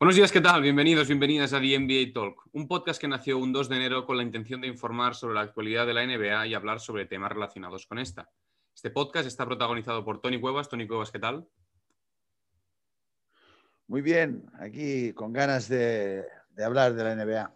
Buenos días, ¿qué tal? Bienvenidos, bienvenidas a The NBA Talk, un podcast que nació un 2 de enero con la intención de informar sobre la actualidad de la NBA y hablar sobre temas relacionados con esta. Este podcast está protagonizado por Tony Cuevas. Tony Cuevas, ¿qué tal? Muy bien, aquí con ganas de, de hablar de la NBA.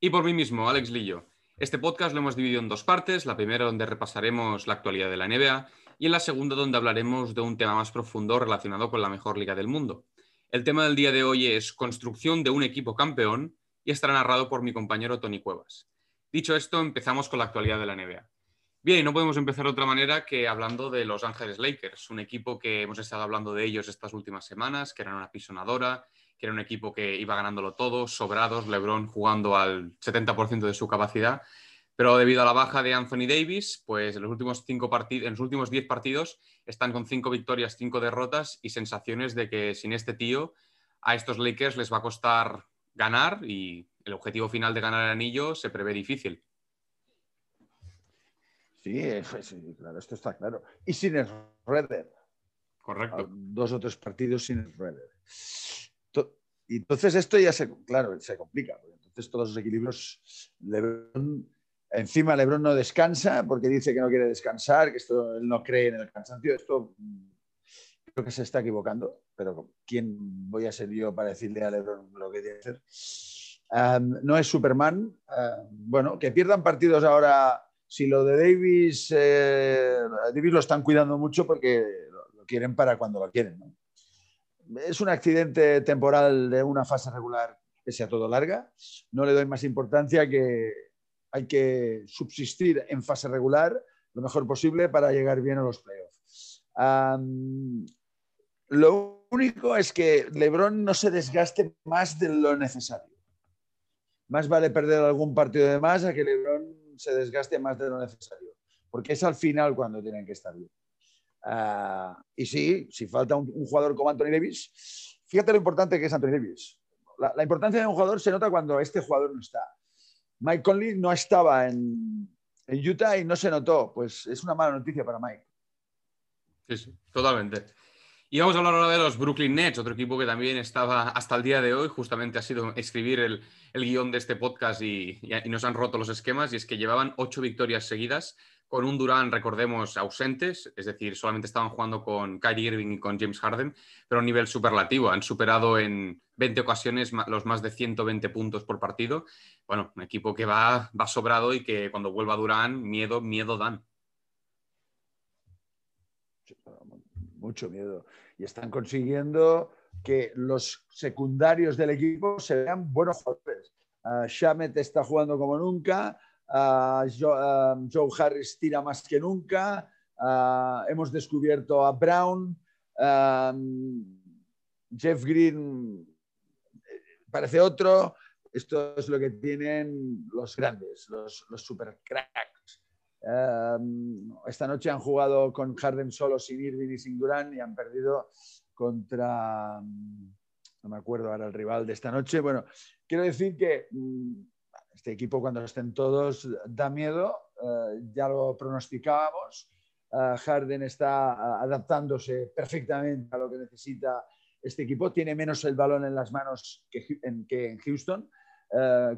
Y por mí mismo, Alex Lillo. Este podcast lo hemos dividido en dos partes, la primera donde repasaremos la actualidad de la NBA y en la segunda donde hablaremos de un tema más profundo relacionado con la mejor liga del mundo. El tema del día de hoy es construcción de un equipo campeón y estará narrado por mi compañero Tony Cuevas. Dicho esto, empezamos con la actualidad de la NBA. Bien, no podemos empezar de otra manera que hablando de Los Ángeles Lakers, un equipo que hemos estado hablando de ellos estas últimas semanas, que eran una pisonadora, que era un equipo que iba ganándolo todo, sobrados, LeBron jugando al 70% de su capacidad, pero debido a la baja de Anthony Davis, pues en los últimos cinco partidos, en los últimos 10 partidos están con cinco victorias, cinco derrotas y sensaciones de que sin este tío a estos Lakers les va a costar ganar y el objetivo final de ganar el anillo se prevé difícil. Sí, claro, esto está claro. Y sin el Redder. Correcto. Ah, dos o tres partidos sin el Redder. Y entonces esto ya se, claro, se complica. Entonces todos los equilibrios, Lebron, encima Lebron no descansa porque dice que no quiere descansar, que esto él no cree en el cansancio. Esto creo que se está equivocando, pero ¿quién voy a ser yo para decirle a Lebron lo que tiene que hacer? no es Superman. bueno, que pierdan partidos ahora. Si lo de Davis, eh, Davis lo están cuidando mucho porque lo, quieren para cuando lo quieren. Es un accidente temporal de una fase regular que sea todo larga. No le doy más importancia que hay que subsistir en fase regular lo mejor posible para llegar bien a los playoffs. lo único es que LeBron no se desgaste más de lo necesario. Más vale perder algún partido de más a que LeBron se desgaste más de lo necesario, porque es al final cuando tienen que estar bien. Uh, y sí, si falta un, jugador como Anthony Davis, fíjate lo importante que es Anthony Davis. La, importancia de un jugador se nota cuando este jugador no está. Mike Conley no estaba en, Utah y no se notó. Pues es una mala noticia para Mike. Sí, sí, totalmente. Y vamos a hablar ahora de los Brooklyn Nets, otro equipo que también estaba hasta el día de hoy, justamente ha sido escribir el, el guion de este podcast y, nos han roto los esquemas, y es que llevaban ocho victorias seguidas con un Durán, recordemos, ausentes, es decir, solamente estaban jugando con Kyrie Irving y con James Harden, pero a nivel superlativo. Han superado en 20 ocasiones los más de 120 puntos por partido. Bueno, un equipo que va, va sobrado y que cuando vuelva Durán, miedo, miedo dan. Mucho miedo. Y están consiguiendo que los secundarios del equipo se vean buenos jugadores. Uh, Shamet está jugando como nunca. Joe, uh, Joe, Harris tira más que nunca. Uh, hemos descubierto a Brown. Jeff Green parece otro. Esto es lo que tienen los grandes, los, los super cracks. esta noche han jugado con Harden solo, sin Irving y sin Durán y han perdido contra, no me acuerdo ahora el rival de esta noche. Bueno, quiero decir que mm, este equipo cuando estén todos da miedo, uh, ya lo pronosticábamos. Uh, Harden está uh, adaptándose perfectamente a lo que necesita este equipo. Tiene menos el balón en las manos que en, que en Houston.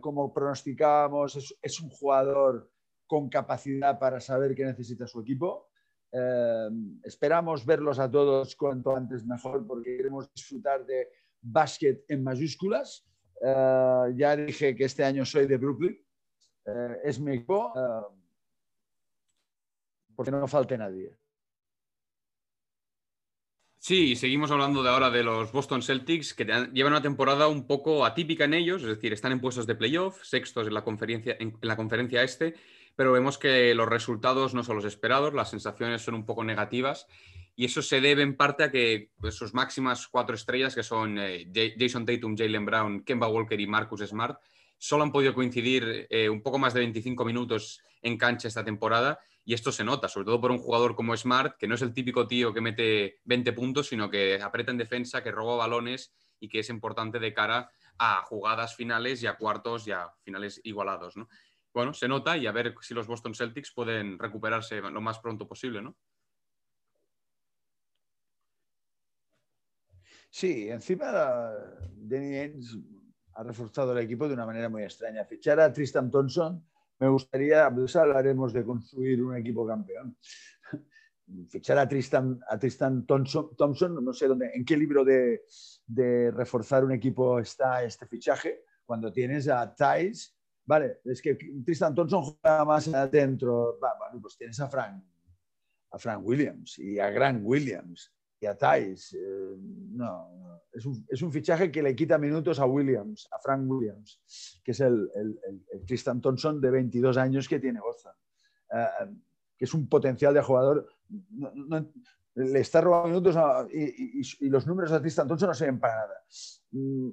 como pronosticábamos, es, es, un jugador con capacidad para saber qué necesita su equipo. esperamos verlos a todos cuanto antes mejor porque queremos disfrutar de básquet en mayúsculas Uh, ya dije que este año soy de Brooklyn. Uh, es mi equipo. Uh, porque no falte nadie. Sí, seguimos hablando de ahora de los Boston Celtics, que llevan una temporada un poco atípica en ellos, es decir, están en puestos de playoff, sextos en la conferencia, en, en la conferencia este, pero vemos que los resultados no son los esperados, las sensaciones son un poco negativas y eso se debe en parte a que pues, sus máximas cuatro estrellas, que son eh, Jason Tatum, Jalen Brown, Kemba Walker y Marcus Smart, solo han podido coincidir eh, un poco más de 25 minutos en cancha esta temporada y esto se nota, sobre todo por un jugador como Smart, que no es el típico tío que mete 20 puntos, sino que aprieta en defensa, que roba balones y que es importante de cara a jugadas finales y a cuartos y a finales igualados. ¿no? Bueno, se nota y a ver si los Boston Celtics pueden recuperarse lo más pronto posible, ¿no? Sí, encima Danny Ainge ha reforzado el equipo de una manera muy extraña. Fichar a Tristan Thompson, me gustaría, pues hablaremos de construir un equipo campeón. Fichar a Tristan, a Tristan Thompson, no sé dónde, en qué libro de, de reforzar un equipo está este fichaje, cuando tienes a Thais, vale, es que Tristan Thompson juega más adentro, bueno, pues tienes a Frank, a Frank Williams y a Grant Williams y a Thais. Eh, no, Es, un, es, un, fichaje que le quita minutos a Williams, a Frank Williams, que es el, el, el, Tristan Thompson de 22 años que tiene Boston, uh, que es un potencial de jugador. Le está robando minutos a, y, y, y, los números de Tristan Thompson no se ven para nada. Mm,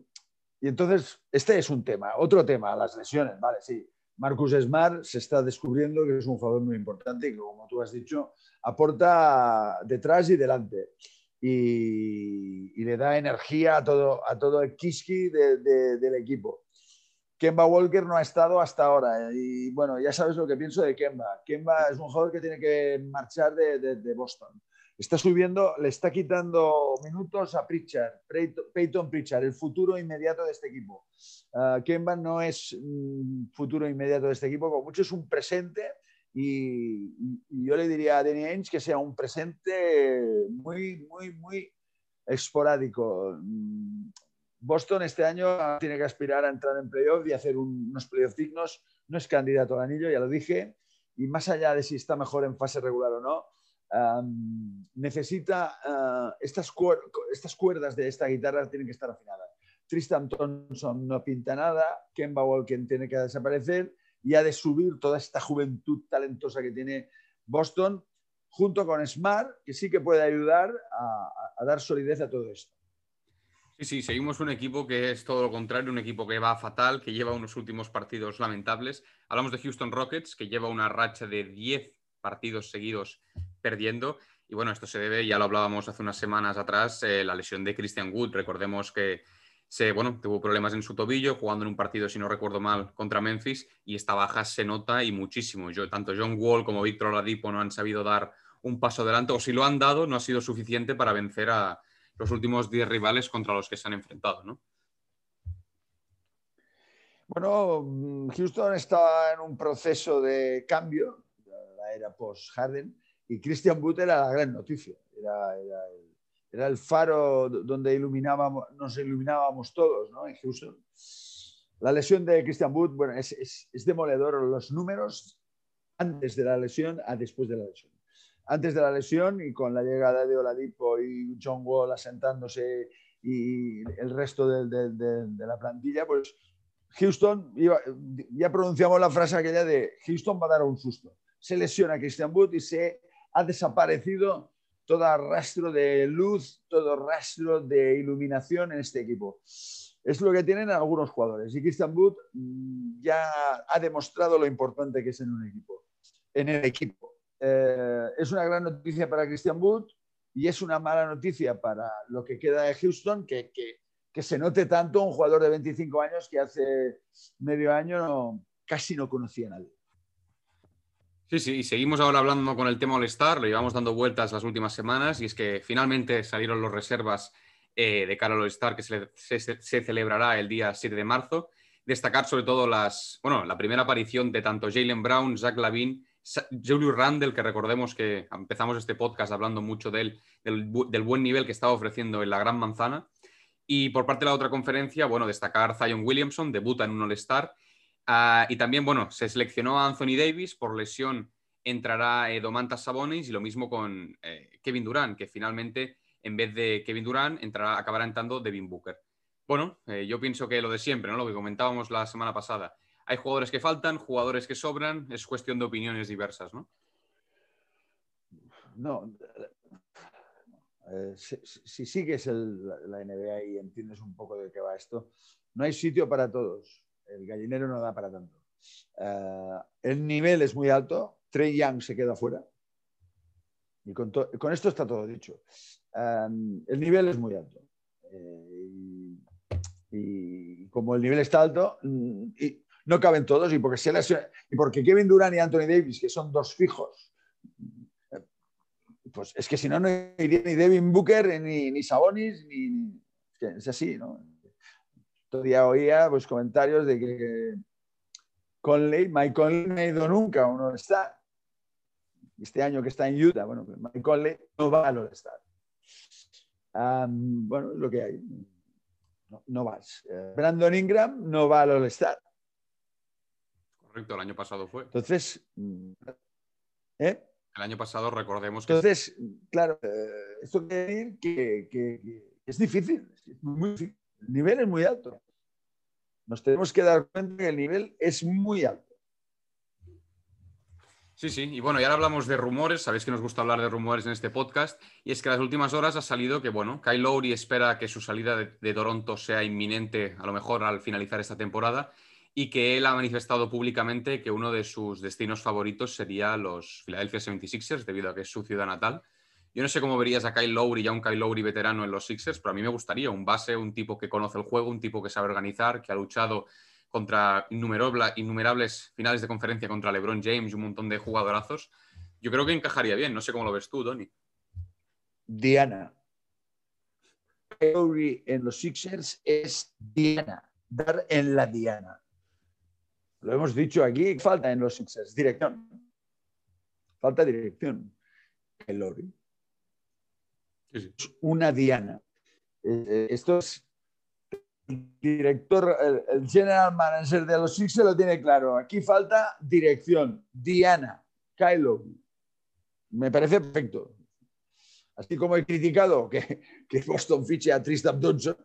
y entonces, este es un tema. Otro tema, las lesiones, vale, sí. Marcus Smart se está descubriendo que es un jugador muy importante y que, como tú has dicho, aporta detrás y delante. Y, le da energía a todo, a todo el kiski de, de, del equipo. Kemba Walker no ha estado hasta ahora. Y bueno, ya sabes lo que pienso de Kemba. Kemba es un jugador que tiene que marchar de Boston está subiendo, le está quitando minutos a Pritchard, Peyton Pritchard, el futuro inmediato de este equipo. Uh, Kemba no es un futuro inmediato de este equipo, como mucho es un presente y, y yo le diría a Danny Ainge que sea un presente muy, muy, muy esporádico. Boston este año tiene que aspirar a entrar en playoff y hacer un, unos playoffs dignos. No es candidato al anillo, ya lo dije. Y más allá de si está mejor en fase regular o no, necesita estas, cuer estas, cuerdas de esta guitarra tienen que estar afinadas. Tristan Thompson no pinta nada, Kemba Walken tiene que desaparecer y ha de subir toda esta juventud talentosa que tiene Boston junto con Smart, que sí que puede ayudar a, a dar solidez a todo esto. Sí, sí, seguimos un equipo que es todo lo contrario, un equipo que va fatal, que lleva unos últimos partidos lamentables. Hablamos de Houston Rockets, que lleva una racha de 10 partidos seguidos perdiendo. Y bueno, esto se debe, ya lo hablábamos hace unas semanas atrás, eh, la lesión de Christian Wood. Recordemos que se, bueno, tuvo problemas en su tobillo jugando en un partido, si no recuerdo mal, contra Memphis y esta baja se nota y muchísimo. Yo, tanto John Wall como Víctor Oladipo no han sabido dar un paso adelante o si lo han dado no ha sido suficiente para vencer a los últimos 10 rivales contra los que se han enfrentado, ¿no? Bueno, mm, Houston está en un proceso de cambio, la era post-Harden, y Christian Wood era la gran noticia, era, era, el, era el, faro donde iluminábamos, nos iluminábamos todos ¿no? en Houston. La lesión de Christian Wood, bueno, es, es, es, demoledor los números antes de la lesión a después de la lesión. Antes de la lesión y con la llegada de Oladipo y John Wall asentándose y el resto de, de, de, de la plantilla, pues Houston, iba, ya pronunciamos la frase aquella de Houston va a dar un susto. Se lesiona Christian Wood y se ha desaparecido todo rastro de luz, todo rastro de iluminación en este equipo. Es lo que tienen algunos jugadores. Y Christian Wood mm, ya ha demostrado lo importante que es en un equipo, en el equipo. Eh, es una gran noticia para Christian Wood y es una mala noticia para lo que queda de Houston, que, que, que se note tanto un jugador de 25 años que hace medio año casi no conocía a nadie. Sí, sí, y seguimos ahora hablando con el tema All-Star, lo llevamos dando vueltas las últimas semanas y es que finalmente salieron los reservas eh, de cara al All-Star que se, celebrará el día 7 de marzo. Destacar sobre todo las, bueno, la primera aparición de tanto Jalen Brown, Zach Lavin, Julius Randle, que recordemos que empezamos este podcast hablando mucho de él, del, del buen nivel que estaba ofreciendo en la Gran Manzana. Y por parte de la otra conferencia, bueno, destacar Zion Williamson, debuta en un All-Star Uh, y también, bueno, se seleccionó a Anthony Davis, por lesión entrará eh, Domantas Sabonis y lo mismo con eh, Kevin Durant, que finalmente en vez de Kevin Durant entrará, acabará entrando Devin Booker. Bueno, eh, yo pienso que lo de siempre, ¿no? lo que comentábamos la semana pasada. Hay jugadores que faltan, jugadores que sobran, es cuestión de opiniones diversas, ¿no? No, eh, si, si, sigues el, la NBA y entiendes un poco de qué va esto, no hay sitio para todos el gallinero no da para tanto. Uh, el nivel es muy alto, Trey Young se queda fuera. Y con, esto está todo dicho. Um, el nivel es muy alto. Eh, y, como el nivel está alto, mm, y no caben todos, y porque Kevin Durant y Anthony Davis, que son dos fijos, pues es que si no, no iría ni Devin Booker, ni, ni Sabonis, ni, es así, ¿no? Todavía oía pues, comentarios de que Conley, Mike Conley no ha ido nunca a está. Este año que está en Utah, bueno, pues Mike Conley no va al All-Star. bueno, es lo que hay. No, vas. Eh, Brandon Ingram no va al All-Star. Correcto, el año pasado fue. Entonces, mm, ¿eh? El año pasado recordemos que... Entonces, claro, eh, esto quiere decir que, es difícil, muy El nivel es muy alto. Nos tenemos que dar cuenta que el nivel es muy alto. Sí, sí, y bueno, ya ahora hablamos de rumores, sabéis que nos gusta hablar de rumores en este podcast, y es que en las últimas horas ha salido que, bueno, Kyle Lowry espera que su salida de Toronto sea inminente, a lo mejor al finalizar esta temporada, y que él ha manifestado públicamente que uno de sus destinos favoritos sería los Philadelphia 76ers, debido a que es su ciudad natal. Yo no sé cómo verías a Kyle Lowry, ya un Kyle Lowry veterano en los Sixers, pero a mí me gustaría un base, un tipo que conoce el juego, un tipo que sabe organizar, que ha luchado contra innumerables finales de conferencia contra LeBron James y un montón de jugadorazos. Yo creo que encajaría bien. No sé cómo lo ves tú, Tony. Diana. Lowry en los Sixers es Diana. Dar en la Diana. Lo hemos dicho aquí, falta en los Sixers, dirección. Falta dirección. El lobby. Una diana. Eh, esto es el director, el, general manager de los Sixers lo tiene claro. Aquí falta dirección. Diana, Kylo. Me parece perfecto. Así como he criticado que, que Boston fiche a Tristan Johnson,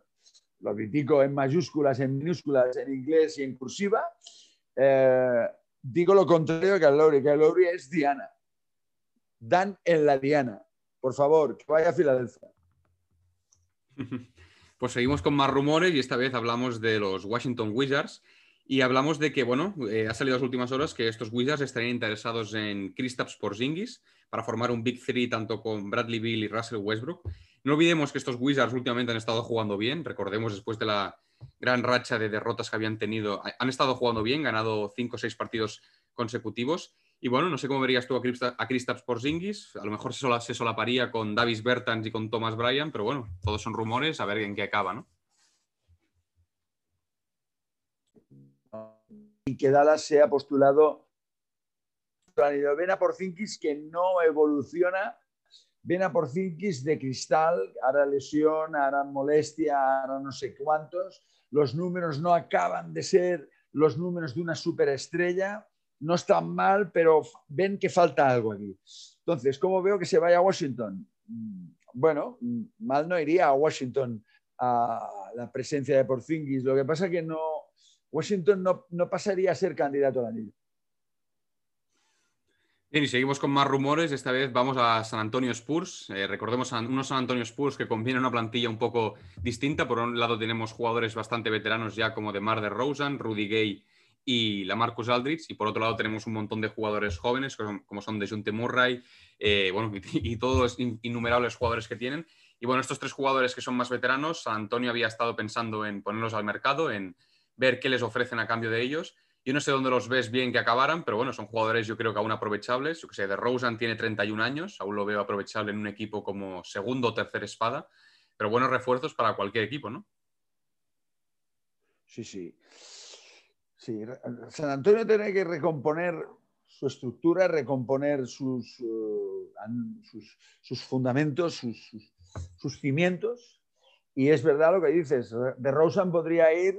lo critico en mayúsculas, en minúsculas, en inglés y en cursiva. Eh, digo lo contrario que a Lowry, que a Lowry es Diana. Dan en la Diana. Por favor, que vaya a Filadelfia. Pues seguimos con más rumores y esta vez hablamos de los Washington Wizards y hablamos de que, bueno, eh, ha salido las últimas horas que estos Wizards estarían interesados en Kristaps Porzingis para formar un Big Three tanto con Bradley Bill y Russell Westbrook. No olvidemos que estos Wizards últimamente han estado jugando bien. Recordemos después de la gran racha de derrotas que habían tenido. Han estado jugando bien, ganado cinco o seis partidos consecutivos. Y bueno, no sé cómo verías tú a Kristaps Porzingis. A lo mejor se, solaparía con Davis Bertans y con Thomas Bryan, pero bueno, todos son rumores, a ver en qué acaba, ¿no? Y que Dallas sea postulado. Ven a Porzingis que no evoluciona. Ven a Porzingis de cristal, hará lesión, hará molestia, hará no sé cuántos los números no acaban de ser los números de una superestrella, no están mal, pero ven que falta algo aquí. Entonces, ¿cómo veo que se vaya a Washington? Mm, bueno, mm, mal no iría a Washington a la presencia de Porzingis. Lo que pasa que no, Washington no, no pasaría a ser candidato al anillo. Bien, y seguimos con más rumores. Esta vez vamos a San Antonio Spurs. Eh, recordemos a unos San Antonio Spurs que conviene una plantilla un poco distinta. Por un lado tenemos jugadores bastante veteranos ya como de Mar de Rosen, Rudy Gay y la Marcus Aldridge. Y por otro lado tenemos un montón de jugadores jóvenes como son Dejounte Murray eh, bueno, y, todos los innumerables jugadores que tienen. Y bueno, estos tres jugadores que son más veteranos, Antonio había estado pensando en ponerlos al mercado, en ver qué les ofrecen a cambio de ellos. Yo no sé dónde los ves bien que acabaran, pero bueno, son jugadores yo creo que aún aprovechables. Yo que sé, de Rosen tiene 31 años, aún lo veo aprovechable en un equipo como segundo o tercer espada, pero buenos refuerzos para cualquier equipo, ¿no? Sí, sí. Sí, San Antonio tiene que recomponer su estructura, recomponer sus, eh, sus, fundamentos, sus, sus cimientos y es verdad lo que dices, de Rosen podría ir,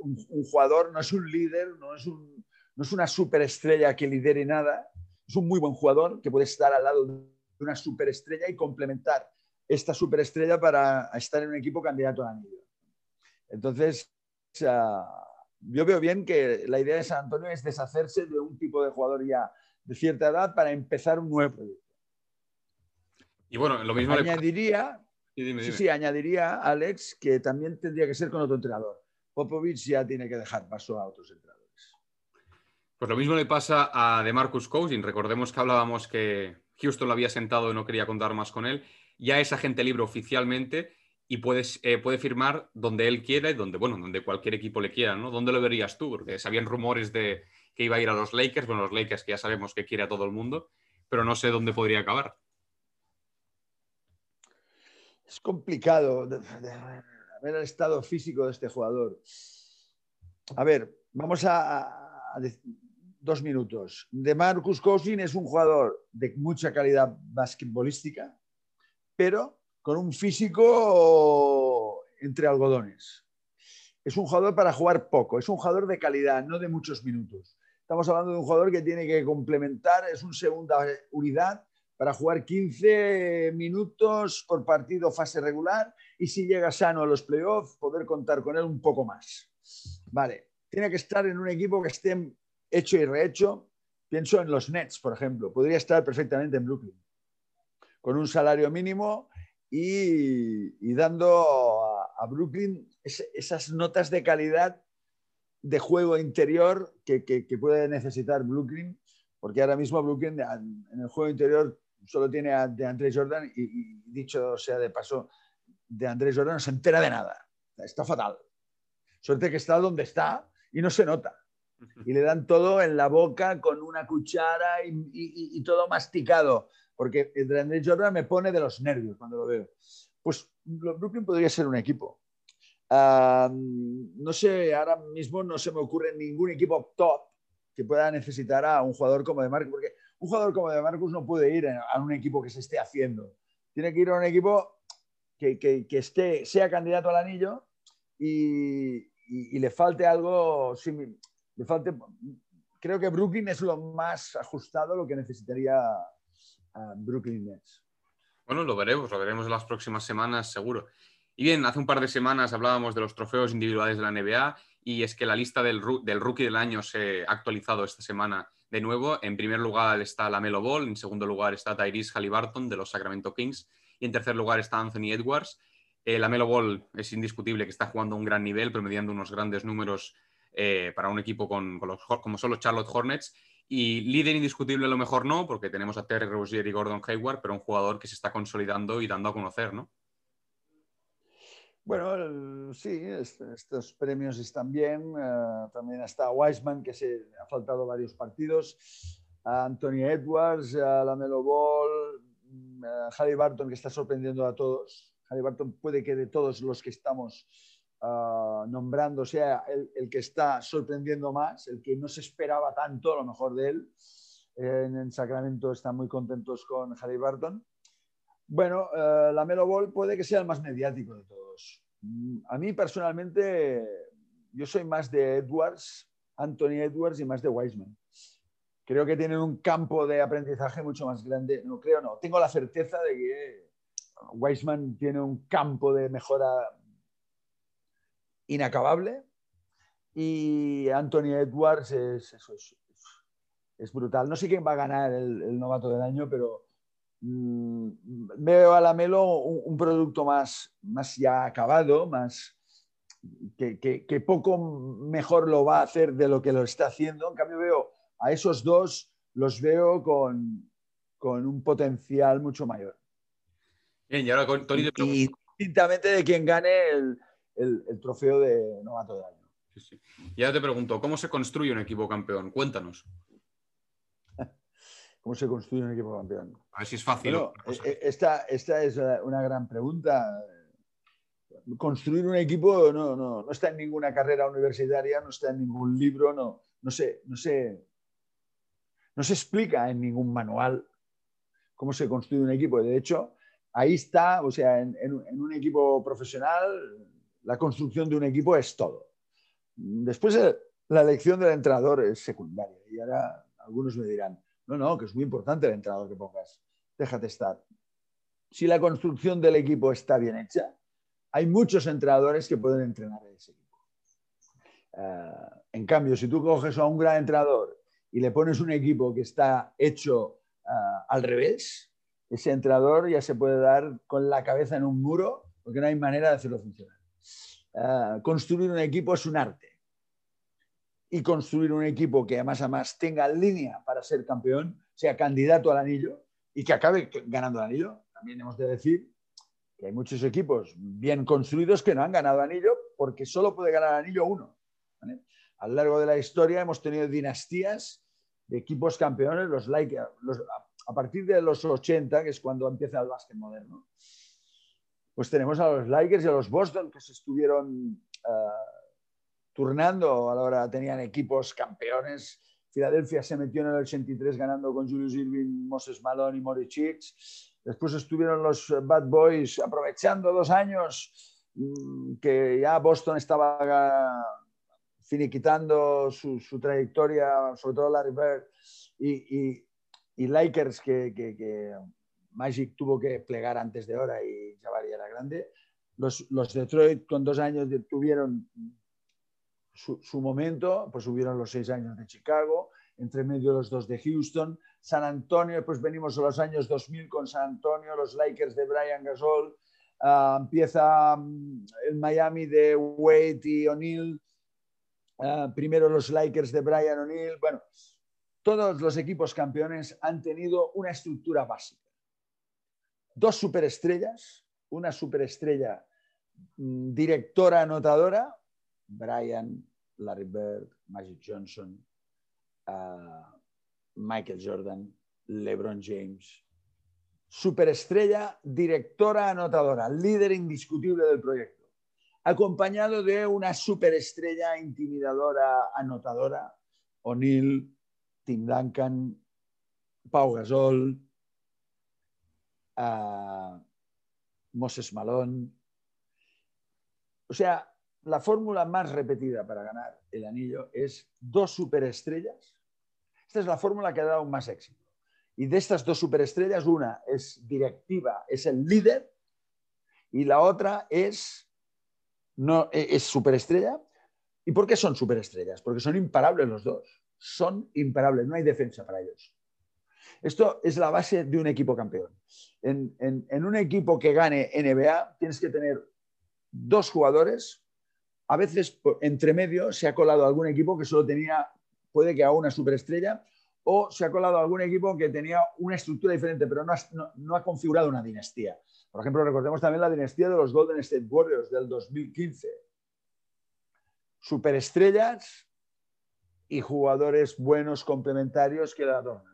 un, jugador, no es un líder, no es, un, no es una superestrella que lidere nada, es un muy buen jugador que puede estar al lado de una superestrella y complementar esta superestrella para estar en un equipo candidato a anillo. Entonces, yo veo bien que la idea de San Antonio es deshacerse de un tipo de jugador ya de cierta edad para empezar un nuevo proyecto. Y bueno, lo mismo añadiría, Sí, sí, añadiría, Alex, que también tendría que ser con otro entrenador. Popovich ya tiene que dejar paso a otros entrenadores. Pues lo mismo le pasa a DeMarcus Cousins. Recordemos que hablábamos que Houston lo había sentado y no quería contar más con él. Ya es agente libre oficialmente y puedes, eh, puede firmar donde él quiera y donde, bueno, donde cualquier equipo le quiera, ¿no? ¿Dónde lo verías tú? Porque sabían rumores de que iba a ir a los Lakers. Bueno, los Lakers que ya sabemos que quiere a todo el mundo, pero no sé dónde podría acabar es complicado. ver el estado físico de este jugador. A ver, vamos a, dos minutos. De Marcus Cousins es un jugador de mucha calidad basquetbolística, pero con un físico entre algodones. Es un jugador para jugar poco, es un jugador de calidad, no de muchos minutos. Estamos hablando de un jugador que tiene que complementar, es una segunda unidad para jugar 15 minutos por partido fase regular y si llega sano a los playoffs, poder contar con él un poco más. Vale, tiene que estar en un equipo que esté hecho y rehecho. Pienso en los Nets, por ejemplo. Podría estar perfectamente en Brooklyn, con un salario mínimo y, dando a, Brooklyn esas notas de calidad de juego interior que, puede necesitar Brooklyn, porque ahora mismo Brooklyn en el juego interior solo tiene a de Andrés Jordan y, dicho sea de paso, de Andrés Jordan no se entera de nada. Está fatal. Suerte que está donde está y no se nota. Y le dan todo en la boca con una cuchara y, todo masticado. Porque de Andrés Jordan me pone de los nervios cuando lo veo. Pues Brooklyn podría ser un equipo. no sé, ahora mismo no se me ocurre ningún equipo top que pueda necesitar a un jugador como de Marco, porque un jugador como de Marcus no puede ir a un equipo que se esté haciendo. Tiene que ir a un equipo que, esté, sea candidato al anillo y, le falte algo. Le falte, creo que Brooklyn es lo más ajustado lo que necesitaría a Brooklyn Nets. Bueno, lo veremos, lo veremos en las próximas semanas, seguro. Y bien, hace un par de semanas hablábamos de los trofeos individuales de la NBA y es que la lista del, rookie del año se ha actualizado esta semana de nuevo, en primer lugar está la Melo Ball, en segundo lugar está Tyrese Halliburton de los Sacramento Kings y en tercer lugar está Anthony Edwards. Eh, la Melo Ball es indiscutible que está jugando a un gran nivel, promediando unos grandes números eh, para un equipo con, como son los Charlotte Hornets. Y líder indiscutible a lo mejor no, porque tenemos a Terry Rozier y Gordon Hayward, pero un jugador que se está consolidando y dando a conocer, ¿no? Bueno, sí, estos premios están bien. Eh, también está Wiseman, que se ha faltado varios partidos. Anthony Edwards, la Melo Ball, uh, Barton, que está sorprendiendo a todos. Barton puede que de todos los que estamos ah, nombrando sea el, que está sorprendiendo más, el que no se esperaba tanto, a lo mejor de él. en, Sacramento están muy contentos con Barton. Bueno, eh, la Melo Ball puede que sea el más mediático de todos. Mm, a mí personalmente, yo soy más de Edwards, Anthony Edwards y más de Wiseman. Creo que tienen un campo de aprendizaje mucho más grande. No creo, no. Tengo la certeza de que Wiseman tiene un campo de mejora inacabable y Anthony Edwards es, es, brutal. No sé quién va a ganar el novato del año, pero Mm, veo a la Melo un, producto más, más ya acabado, más que, poco mejor lo va a hacer de lo que lo está haciendo. En cambio, veo a esos dos, los veo con, un potencial mucho mayor. Bien, y ahora con Tony Y distintamente de quien gane el, trofeo de novato del año. Y ahora te pregunto, ¿cómo se construye un equipo campeón? Cuéntanos. ¿Cómo se construye un equipo campeón? A ver si es fácil. Eh, eh, esta, esta, es una gran pregunta. Construir un equipo no, no, no, está en ninguna carrera universitaria, no está en ningún libro, no, no, sé, no, sé, no se explica en ningún manual cómo se construye un equipo. De hecho, ahí está, o sea, en, en un equipo profesional, la construcción de un equipo es todo. Después, la elección del entrenador es secundaria. Y ahora algunos me dirán, no, no, que es muy importante el entrenador que pongas. Déjate estar. Si la construcción del equipo está bien hecha, hay muchos entrenadores que pueden entrenar a ese equipo. Eh, en cambio, si tú coges a un gran entrenador y le pones un equipo que está hecho eh, al revés, ese entrenador ya se puede dar con la cabeza en un muro porque no hay manera de hacerlo funcionar. Eh, construir un equipo es un arte y construir un equipo que además, además tenga línea para ser campeón, sea candidato al anillo y que acabe ganando el anillo. También hemos de decir que hay muchos equipos bien construidos que no han ganado anillo porque solo puede ganar anillo uno. A lo largo de la historia hemos tenido dinastías de equipos campeones, los, a partir de los 80, que es cuando empieza el básquet moderno. Pues tenemos a los Lakers y a los Boston que se estuvieron uh, turnando a la hora, tenían equipos campeones. Filadelfia se metió en el 83 ganando con Julius Irving, Moses Malone y Maury Chicks. Después estuvieron los Bad Boys aprovechando dos años mm, que ya Boston estaba finiquitando su, su trayectoria, sobre todo Larry Bird, y, y, y Lakers que, que, que Magic tuvo que plegar antes de hora y Era grande. Los, los Detroit con dos años tuvieron su, su, momento, pues hubieron los seis años de Chicago, entre medio los dos de Houston, San Antonio, pues venimos a los años 2000 con San Antonio, los Lakers de Brian Gasol, uh, empieza um, el Miami de Wade y O'Neill, uh, primero los Lakers de Brian O'Neill, bueno, todos los equipos campeones han tenido una estructura básica. Dos superestrellas, una superestrella mm, directora anotadora, Brian, Larry Bird, Magic Johnson, uh, Michael Jordan, LeBron James. Superestrella, directora anotadora, líder indiscutible del proyecto, acompañado de una superestrella intimidadora anotadora, O'Neill, Tim Duncan, Pau Gasol, a Moses Malone. O sea, la fórmula más repetida para ganar el anillo es dos superestrellas. Esta es la fórmula que ha dado más éxito. Y de estas dos superestrellas, una es directiva, es el líder, y la otra es, no, e, es superestrella. ¿Y por qué son superestrellas? Porque son imparables los dos. Son imparables, no hay defensa para ellos. Esto es la base de un equipo campeón. En, un equipo que gane NBA tienes que tener dos jugadores. A veces entre medio se ha colado algún equipo que solo tenía, puede que a una superestrella, o se ha colado algún equipo que tenía una estructura diferente, pero no ha, no ha configurado una dinastía. Por ejemplo, recordemos también la dinastía de los Golden State Warriors del 2015. Superestrellas y jugadores buenos complementarios que la adornan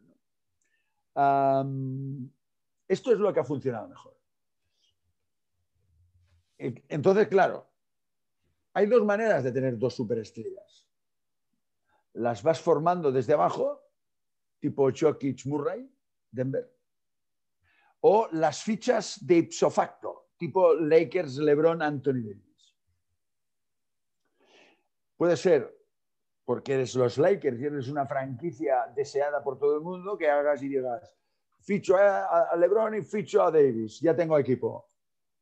esto es lo que ha funcionado mejor. Entonces, claro, hay dos maneras de tener dos superestrellas. Las vas formando desde abajo, tipo Jokic Murray, Denver, o las fichas de ipso facto, tipo Lakers, LeBron, Anthony Davis. Puede ser porque eres los Lakers y eres una franquicia deseada por todo el mundo, que hagas y digas, ficho a, LeBron y ficho a Davis, ya tengo equipo.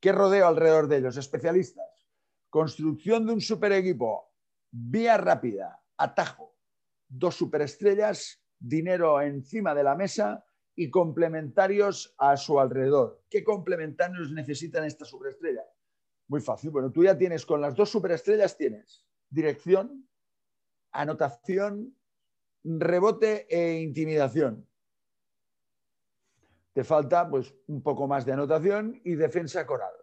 ¿Qué rodeo alrededor de ellos? Especialistas. Construcción de un super equipo, vía rápida, atajo, dos superestrellas, dinero encima de la mesa y complementarios a su alrededor. ¿Qué complementarios necesitan esta superestrella? Muy fácil. Bueno, tú ya tienes con las dos superestrellas, tienes dirección, anotación, rebote e intimidación. Te falta pues, un poco más de anotación y defensa coral.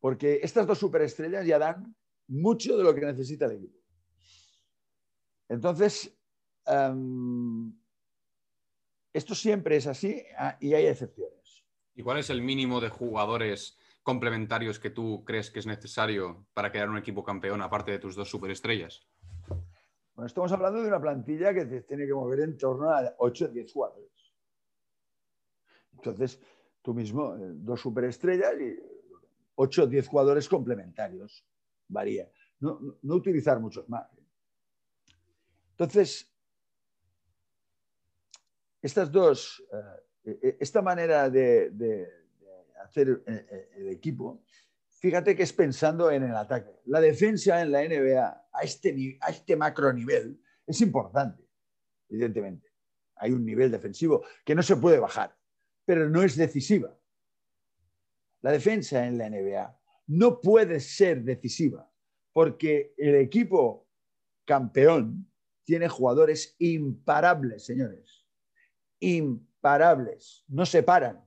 Porque estas dos superestrellas ya dan mucho de lo que necesita el equipo. Entonces, um, esto siempre es así ah, y hay excepciones. ¿Y cuál es el mínimo de jugadores complementarios que tú crees que es necesario para crear un equipo campeón aparte de tus dos superestrellas? Bueno, estamos hablando de una plantilla que tiene que mover en torno a 8 o 10 jugadores. Entonces, tú mismo, eh, dos superestrellas y 8 o 10 jugadores complementarios. Varía. No, utilizar muchos más. Entonces, estas dos, eh, e, esta manera de hacer eh, eh, el equipo, fíjate que es pensando en el ataque. La defensa en la NBA a este, a este macro nivel es importante, evidentemente. Hay un nivel defensivo que no se puede bajar, pero no es decisiva. La defensa en la NBA no puede ser decisiva porque el equipo campeón tiene jugadores imparables, señores. Imparables. No se paran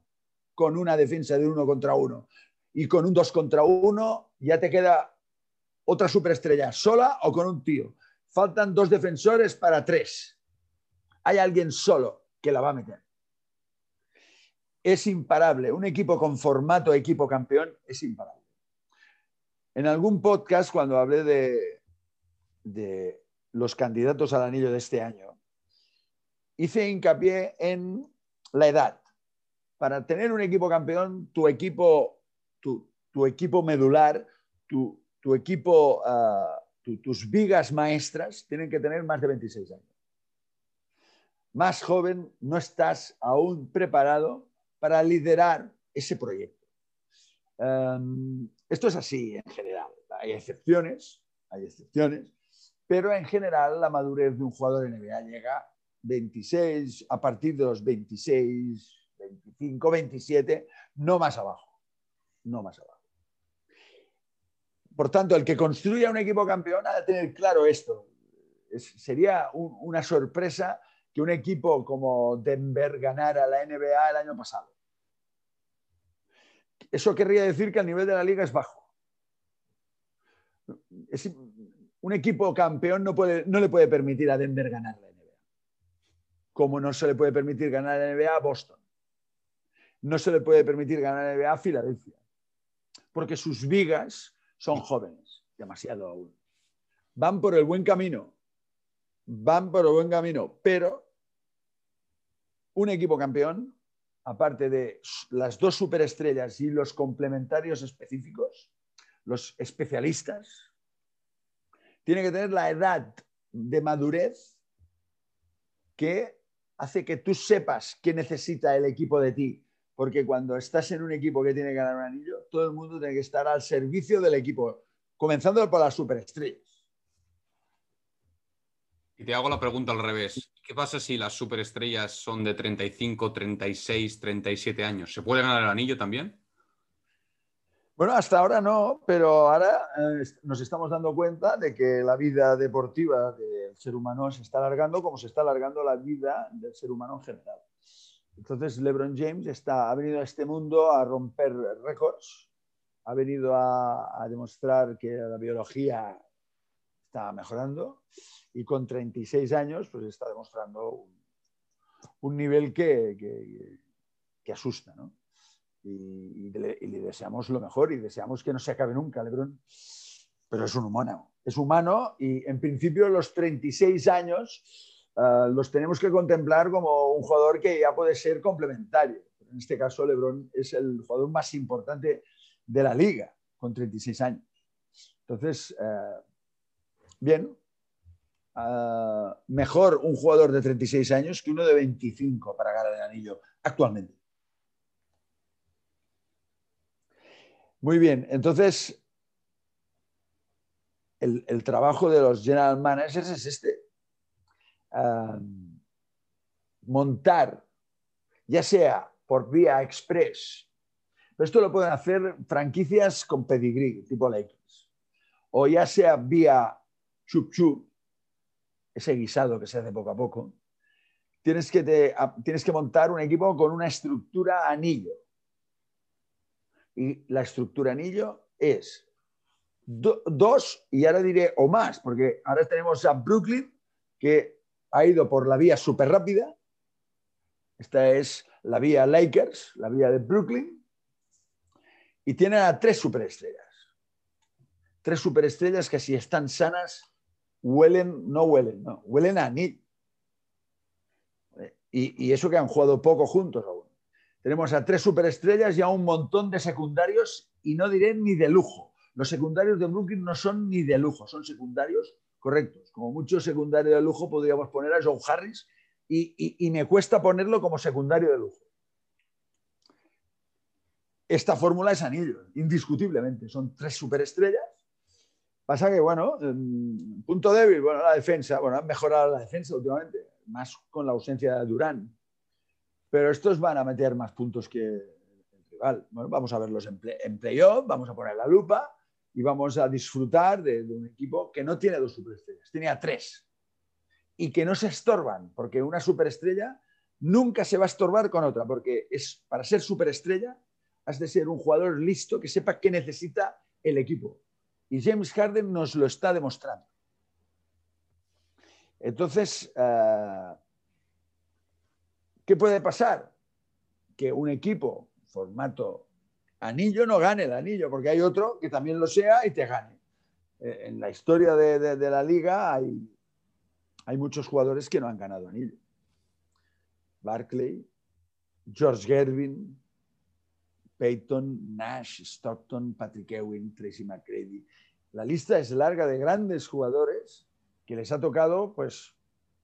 con una defensa de uno contra uno y con un dos contra uno, ya te queda otra superestrella, sola o con un tío. Faltan dos defensores para tres. Hay alguien solo que la va a meter. es imparable. Un equipo con formato equipo campeón es imparable. En algún podcast, cuando hablé de, de los candidatos al anillo de este año, hice hincapié en la edad. Para tener un equipo campeón, tu equipo, tu, equipo medular, tu, equipo, ah, tus vigas maestras tienen que tener más de 26 años. Más joven, no estás aún preparado para liderar ese proyecto. Em, esto es así en general. Hay excepciones, hay excepciones, pero en general la madurez de un jugador de NBA llega 26, a partir de los 26, 25, 27, no más abajo. No más abajo. Por tanto, el que construya un equipo campeón ha de tener claro esto. sería una sorpresa que un equipo como Denver ganara la NBA el año pasado. Eso querría decir que el nivel de la liga es bajo. un equipo campeón no, puede, no le puede permitir a Denver ganar la NBA. Como no se le puede permitir ganar la NBA a Boston. No se le puede permitir ganar NBA a Filadelfia. Porque sus vigas son jóvenes, demasiado aún. Van por el buen camino. Van por el buen camino. Pero un equipo campeón aparte de las dos superestrellas y los complementarios específicos, los especialistas, tiene que tener la edad de madurez que hace que tú sepas qué necesita el equipo de ti. Porque cuando estás en un equipo que tiene que ganar un anillo, todo el mundo tiene que estar al servicio del equipo, comenzando por las superestrellas. Y te hago la pregunta al revés. ¿Qué pasa si las superestrellas son de 35, 36, 37 años? ¿Se puede ganar el anillo también? Bueno, hasta ahora no, pero ahora eh, nos estamos dando cuenta de que la vida deportiva del ser humano se está alargando como se está alargando la vida del ser humano en general. Entonces, LeBron James está, ha venido a este mundo a romper récords, ha venido a, demostrar que la biología está mejorando y con 36 años pues está demostrando un, nivel que, que, asusta. ¿no? Y, le, deseamos lo mejor y deseamos que no se acabe nunca, Lebron. Pero es un humano. Es humano y en principio los 36 años uh, los tenemos que contemplar como un jugador que ya puede ser complementario. En este caso, Lebron es el jugador más importante de la liga con 36 años. Entonces, uh, bien, Ah, mejor un jugador de 36 años que uno de 25 para ganar el anillo actualmente. Muy bien, entonces el, trabajo de los general managers es este. Montar, ya sea por vía express, pero esto lo pueden hacer franquicias con pedigree, tipo Lakers, o ya sea vía chup chup, ese guisado que se hace poco a poco, tienes que, tienes que montar un equipo con una estructura anillo. Y la estructura anillo es dos, y ahora diré o más, porque ahora tenemos a Brooklyn, que ha ido por la vía súper rápida. Esta es la vía Lakers, la vía de Brooklyn. Y tienen a tres superestrellas. Tres superestrellas que si están sanas huelen, no huelen, no, huelen a anillo. Y, eso que han jugado poco juntos aún. Tenemos a tres superestrellas y a un montón de secundarios y no diré ni de lujo. Los secundarios de Brooklyn no son ni de lujo, son secundarios correctos. Como mucho secundario de lujo podríamos poner a Joe Harris y, me cuesta ponerlo como secundario de lujo. Esta fórmula es anillo, indiscutiblemente. Son tres superestrellas Pasa que, bueno, em, punto débil, bueno, la defensa, bueno, han mejorado la defensa últimamente, más con la ausencia de Durán. Pero estos van a meter más puntos que el rival. Bueno, vamos a verlos en playoff, vamos a poner la lupa y vamos a disfrutar de, un equipo que no tiene dos superestrellas, tiene a tres. Y que no se estorban, porque una superestrella nunca se va a estorbar con otra, porque es, para ser superestrella has de ser un jugador listo que sepa qué necesita el equipo y James Harden nos lo está demostrando. Entonces, eh, ¿qué puede pasar? que un equipo formato anillo no gane el anillo, porque hay otro que también lo sea y te gane. Eh, en la historia de, la liga hay, hay muchos jugadores que no han ganado anillo. Barclay, George Gervin, Peyton, Nash, Stockton, Patrick Ewing, Tracy McCready. La lista es larga de grandes jugadores que les ha tocado pues,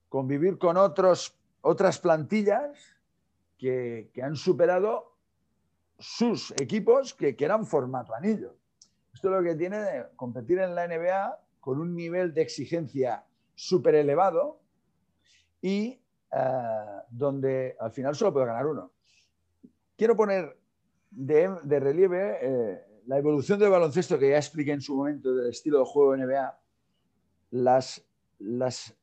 convivir con otros, otras plantillas que, han superado sus equipos que, que, eran formato anillo. Esto es lo que tiene de competir en la NBA con un nivel de exigencia súper elevado y eh, donde al final solo puede ganar uno. Quiero poner de, relieve eh, la evolución del baloncesto que ya expliqué en su momento del estilo de juego NBA, las, las,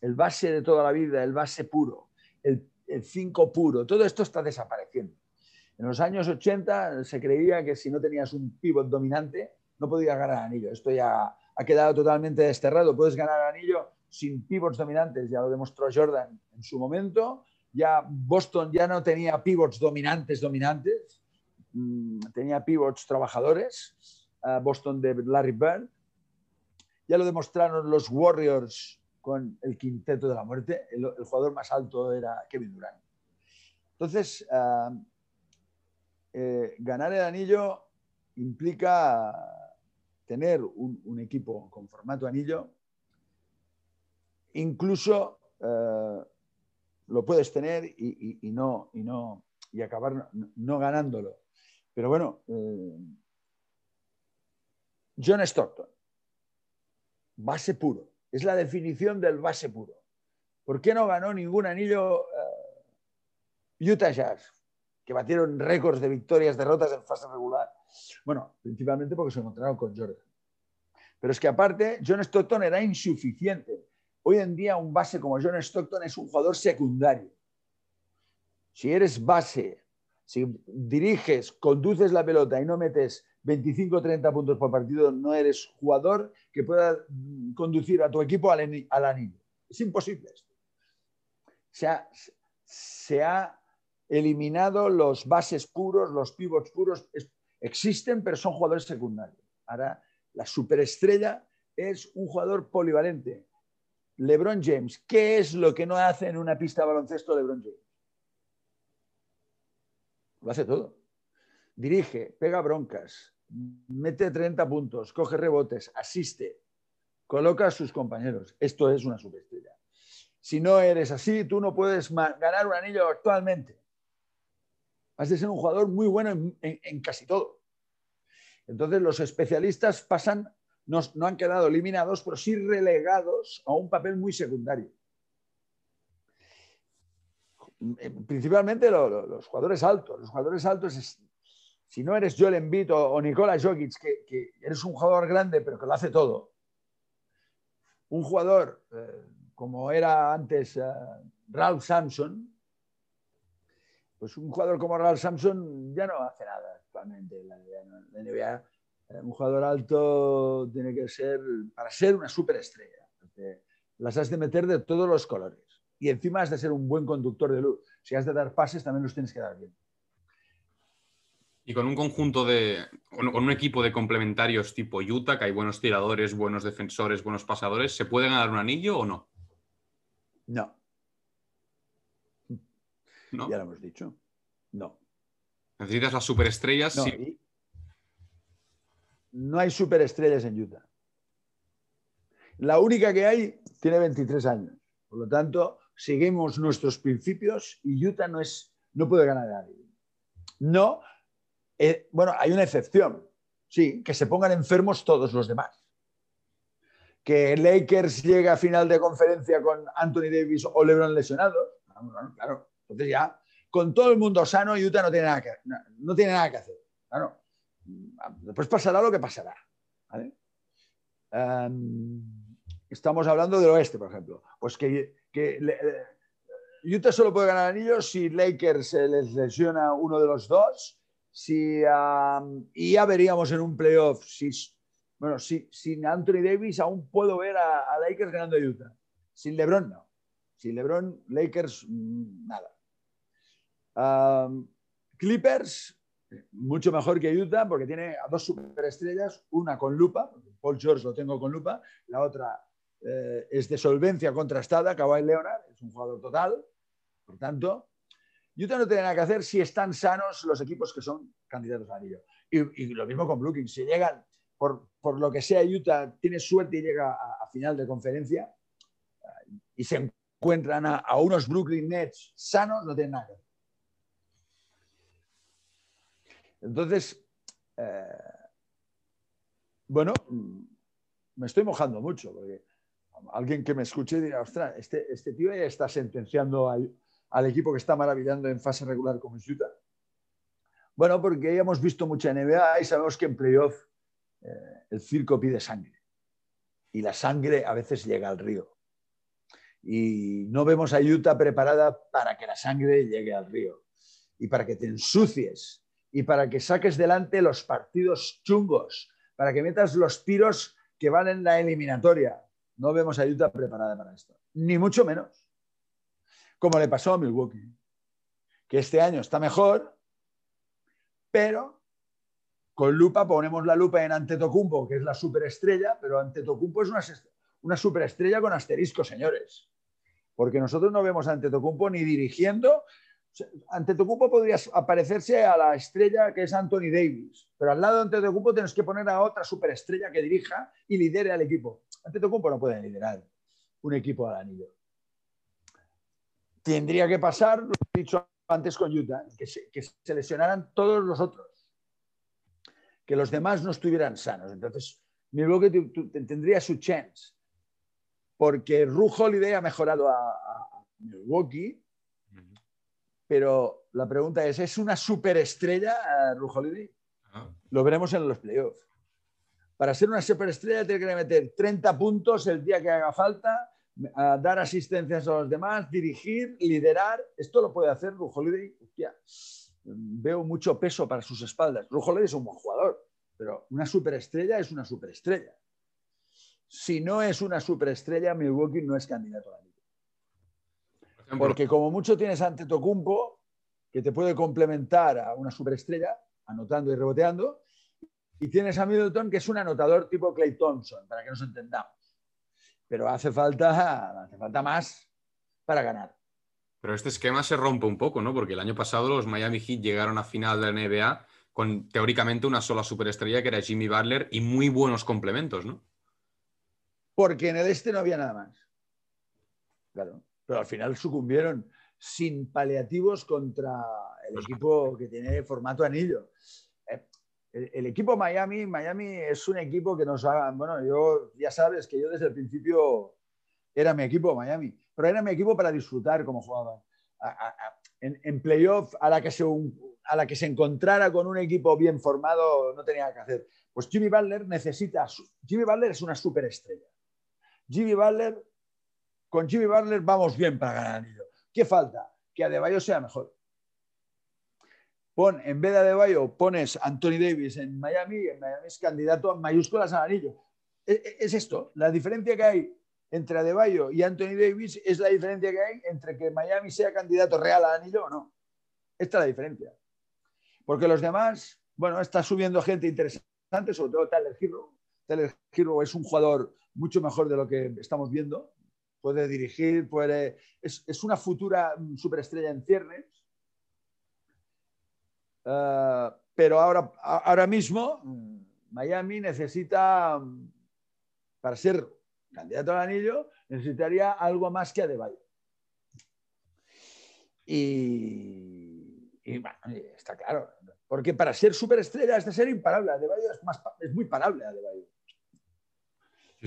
el base de toda la vida, el base puro, el 5 puro, todo esto está desapareciendo. En los años 80 se creía que si no tenías un pivot dominante no podías ganar anillo. Esto ya ha quedado totalmente desterrado. Puedes ganar anillo sin pivots dominantes, ya lo demostró Jordan en su momento. Ya Boston ya no tenía pivots dominantes, dominantes, mm, tenía pivots trabajadores. Boston de Larry Bird. Ya lo demostraron los Warriors con el quinteto de la muerte. El, jugador más alto era Kevin Durant. Entonces, ah, eh, ganar el anillo implica tener un, equipo con formato anillo. Incluso eh, lo puedes tener y, no, y, no, y acabar no, ganándolo. Pero bueno, eh, John Stockton, base puro, es la definición del base puro. ¿Por qué no ganó ningún anillo Utah Jazz? Que batieron récords de victorias, derrotas en fase regular. Bueno, principalmente porque se encontraron con Jordan. Pero es que aparte, John Stockton era insuficiente. Hoy en día un base como John Stockton es un jugador secundario. Si eres base, si diriges, conduces la pelota y no metes 25 o 30 puntos por partido, no eres jugador que pueda conducir a tu equipo al, anillo. Es imposible esto. Se se ha eliminado los bases puros, los pivots puros. existen, pero son jugadores secundarios. Ahora, la superestrella es un jugador polivalente. LeBron James, ¿qué es lo que no hace en una pista de baloncesto LeBron James? Lo hace todo. Dirige, pega broncas, mete 30 puntos, coge rebotes, asiste, coloca a sus compañeros. Esto es una superestrella. Si no eres así, tú no puedes ganar un anillo actualmente. Has de ser un jugador muy bueno en, casi todo. Entonces los especialistas pasan, no, han quedado eliminados, pero sí relegados a un papel muy secundario. Principalmente los jugadores altos. Los jugadores altos, si no eres Joel Embiid o, o Nikola Jokic, que, eres un jugador grande pero que lo hace todo, un jugador eh, como era antes eh, Ralph Sampson, pues un jugador como Ralph Sampson ya no hace nada actualmente en la NBA. Eh, un jugador alto tiene que ser, para ser una superestrella, las has de meter de todos los colores. Y encima has de ser un buen conductor de luz. Si has de dar pases, también los tienes que dar bien. Y con un conjunto de, con un equipo de complementarios tipo Utah, que hay buenos tiradores, buenos defensores, buenos pasadores, ¿se puede ganar un anillo o no? No. Ya lo hemos dicho. No. ¿Necesitas las superestrellas? No, sí. no hay superestrellas en Utah. La única que hay tiene 23 años. Por lo tanto, seguimos nuestros principios y Utah no, es, no puede ganar a nadie. No, eh, bueno, hay una excepción. Sí, que se pongan enfermos todos los demás. Que Lakers llegue a final de conferencia con Anthony Davis o LeBron lesionado. claro, entonces ya, con todo el mundo sano, Utah no tiene nada que, no, tiene nada que hacer. Claro. Después pasará lo que pasará. Em, estamos hablando del oeste, por ejemplo. Pues que, eh, Utah solo puede ganar anillos si Lakers les lesiona uno de los dos. Si, y ya veríamos en un playoff bueno, si, sin Anthony Davis aún puedo ver a, a Lakers ganando a Utah. Sin LeBron no. Sin LeBron, Lakers, mm, Clippers, mucho mejor que Utah porque tiene a dos superestrellas, una con lupa, Paul George lo tengo con lupa, la otra eh, es de solvencia contrastada, Kawhi Leonard, es un jugador total, por tanto, Utah no tiene nada que hacer si están sanos los equipos que son candidatos a anillo. Y, lo mismo con Brooklyn, si llegan, por, lo que sea, Utah tiene suerte y llega a, final de conferencia eh, y se encuentran a, a, unos Brooklyn Nets sanos, no tienen nada que hacer. Entonces, eh, bueno, me estoy mojando mucho, porque alguien que me escuche dirá, ostras, este, este tío ya está sentenciando al, equipo que está maravillando en fase regular como es Utah. Bueno, porque ya hemos visto mucha NBA y sabemos que en playoff eh, el circo pide sangre. Y la sangre a veces llega al río. Y no vemos a Utah preparada para que la sangre llegue al río. Y para que te ensucies y para que saques delante los partidos chungos, para que metas los tiros que van en la eliminatoria. No vemos a Utah preparada para esto, ni mucho menos. Como le pasó a Milwaukee, que este año está mejor, pero con lupa ponemos la lupa en Antetokounmpo, que es la superestrella, pero Antetokounmpo es una, superestrella con asterisco, señores. Porque nosotros no vemos a Antetokounmpo ni dirigiendo, ante Antetokounmpo podría aparecerse a la estrella que es Anthony Davis, pero al lado de Antetokounmpo tienes que poner a otra superestrella que dirija y lidere al equipo. Antetokounmpo no puede liderar un equipo al anillo. Tendría que pasar, lo he dicho antes con Utah, que se, lesionaran todos los otros, que los demás no estuvieran sanos. Entonces, Milwaukee tendría su chance, porque Ru Holiday ha mejorado a Milwaukee pero la pregunta es, ¿es una superestrella uh, Rujo Lo veremos en los playoffs. Para ser una superestrella tiene que meter 30 puntos el día que haga falta, dar asistencias a los demás, dirigir, liderar. Esto lo puede hacer Rujo veo mucho peso para sus espaldas. Rujo es un buen jugador, pero una superestrella es una superestrella. Si no es una superestrella, Milwaukee no es candidato a la porque como mucho tienes ante Tocumpo, que te puede complementar a una superestrella, anotando y reboteando, y tienes a Middleton, que es un anotador tipo Clay Thompson, para que nos entendamos. Pero hace falta, hace falta más para ganar. Pero este esquema se rompe un poco, ¿no? Porque el año pasado los Miami Heat llegaron a final de la NBA con teóricamente una sola superestrella que era Jimmy Butler y muy buenos complementos, ¿no? Porque en el este no había nada más. Claro pero al final sucumbieron sin paliativos contra el equipo que tiene formato anillo. Eh, el, equipo Miami, Miami es un equipo que nos ha, bueno, yo ya sabes que yo desde el principio era mi equipo Miami, pero era mi equipo para disfrutar como jugaban. en, en, playoff, a la, que se, a la que se encontrara con un equipo bien formado, no tenía que hacer. Pues Jimmy Butler necesita, Jimmy Butler es una superestrella. Jimmy Butler con Jimmy Butler vamos bien para ganar anillo. ¿Qué falta? Que Adebayo sea mejor. Pon, en vez de Adebayo, pones Anthony Davis en Miami en Miami es candidato a mayúsculas al anillo. E, e, es, esto, la diferencia que hay entre Adebayo y Anthony Davis es la diferencia que hay entre que Miami sea candidato real al anillo o no. Esta es la diferencia. Porque los demás, bueno, está subiendo gente interesante, sobre todo Tyler Hero. Tyler Hero es un jugador mucho mejor de lo que estamos viendo puede dirigir, puede... Es, una futura superestrella en ciernes. Eh, pero ahora, ahora mismo Miami necesita, para ser candidato al anillo, necesitaría algo más que Adebayo. Y, y está claro, porque para ser superestrella es de ser imparable. Adebayo es, más, es muy parable. Adebayo.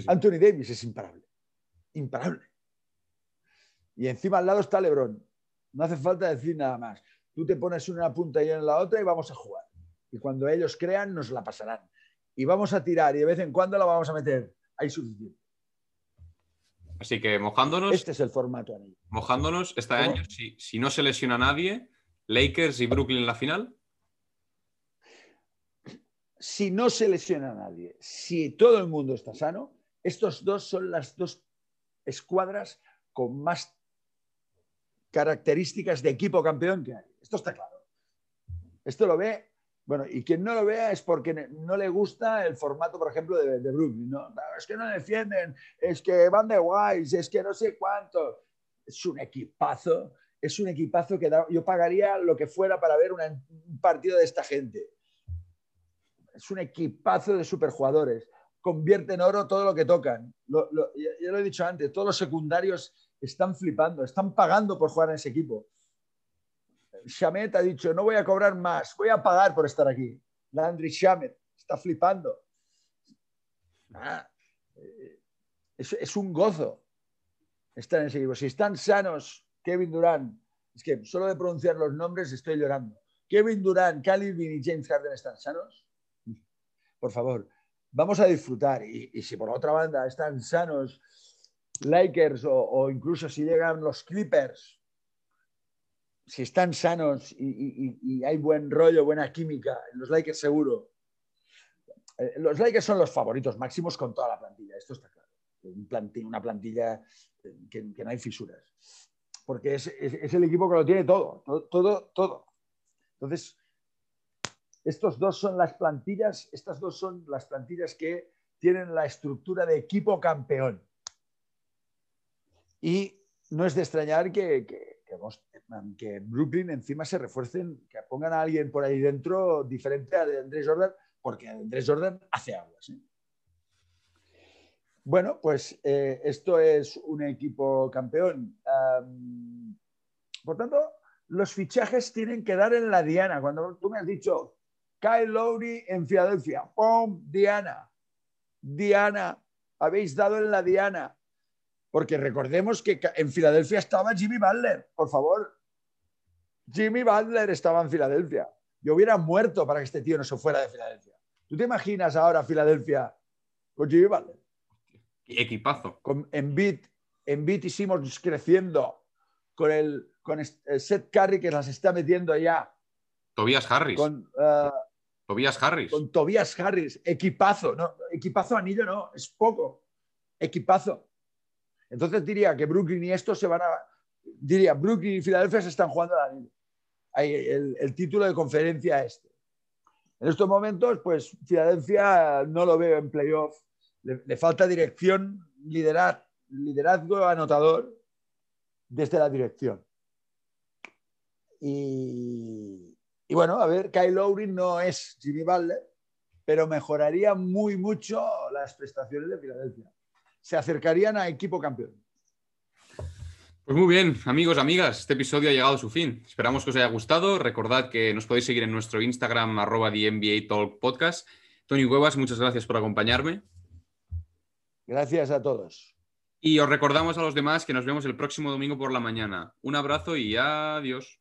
Anthony Davis es imparable imparable. Y encima al lado está Lebron. No hace falta decir nada más. Tú te pones una punta y en la otra y vamos a jugar. Y cuando ellos crean, nos la pasarán. Y vamos a tirar y de vez en cuando la vamos a meter. Hay suficiente. Así que mojándonos. Este es el formato. Mojándonos este año, si, si no se lesiona nadie, Lakers y Brooklyn en la final. Si no se lesiona nadie, si todo el mundo está sano, estos dos son las dos escuadras con más características de equipo campeón que hay. Esto está claro. Esto lo ve, bueno, y quien no lo vea es porque no le gusta el formato, por ejemplo, de, de Brooklyn. ¿no? Es que no defienden, es que van de guays, es que no sé cuánto. Es un equipazo, es un equipazo que yo pagaría lo que fuera para ver un partido de esta gente. Es un equipazo de superjugadores. Convierte en oro todo lo que tocan. ya lo he dicho antes, todos los secundarios están flipando, están pagando por jugar en ese equipo. Shamet ha dicho, no voy a cobrar más, voy a pagar por estar aquí. Landry Shamet está flipando. Eh, es, un gozo estar en ese equipo. Si están sanos, Kevin Durant, es que solo de pronunciar los nombres estoy llorando. Kevin Durant, Calvin y James Harden están sanos. Por favor, vamos a disfrutar. Y, si por otra banda están sanos Lakers o incluso si llegan los Clippers si están sanos y, hay buen rollo, buena química, los Lakers seguro. Eh, los Lakers son los favoritos máximos con toda la plantilla, esto está claro. una plantilla eh, que, no hay fisuras. Porque es, el equipo que lo tiene todo, todo, todo, Entonces, estos dos son las plantillas, estas dos son las plantillas que tienen la estructura de equipo campeón. Y no es de extrañar que, que Brooklyn encima se refuercen, que pongan a alguien por ahí dentro diferente a Andrés Jordan, porque Andrés Jordan hace aguas. Bueno, pues eh, esto es un equipo campeón. por tanto, los fichajes tienen que dar en la diana. Cuando tú me has dicho Kyle Lowry en Filadelfia, ¡pum! Diana. Diana, habéis dado en la diana. Porque recordemos que en Filadelfia estaba Jimmy Butler, por favor. Jimmy Butler estaba en Filadelfia. Yo hubiera muerto para que este tío no se fuera de Filadelfia. ¿Tú te imaginas ahora Filadelfia con Jimmy Butler? Equipazo. Con Embiid, Embiid hicimos creciendo con el, con Seth Curry que las está metiendo ya. Tobias Harris. Con, uh, Tobias Harris. Con Tobias Harris. Equipazo. No, equipazo anillo no, es poco. Equipazo. Entonces diría que Brooklyn y esto se van a. Diría, Brooklyn y Filadelfia se están jugando el, el, título de conferencia este. En estos momentos, pues Filadelfia no lo veo en playoff. Le, falta dirección, liderazgo anotador desde la dirección. Y, y, bueno, a ver, Kyle Lowry no es Jimmy Butler, pero mejoraría muy mucho las prestaciones de Filadelfia se acercarían a equipo campeón. Pues muy bien, amigos, amigas, este episodio ha llegado a su fin. Esperamos que os haya gustado. Recordad que nos podéis seguir en nuestro Instagram, arroba NBA Talk Podcast. Tony Huevas, muchas gracias por acompañarme. Gracias a todos. Y os recordamos a los demás que nos vemos el próximo domingo por la mañana. Un abrazo y adiós.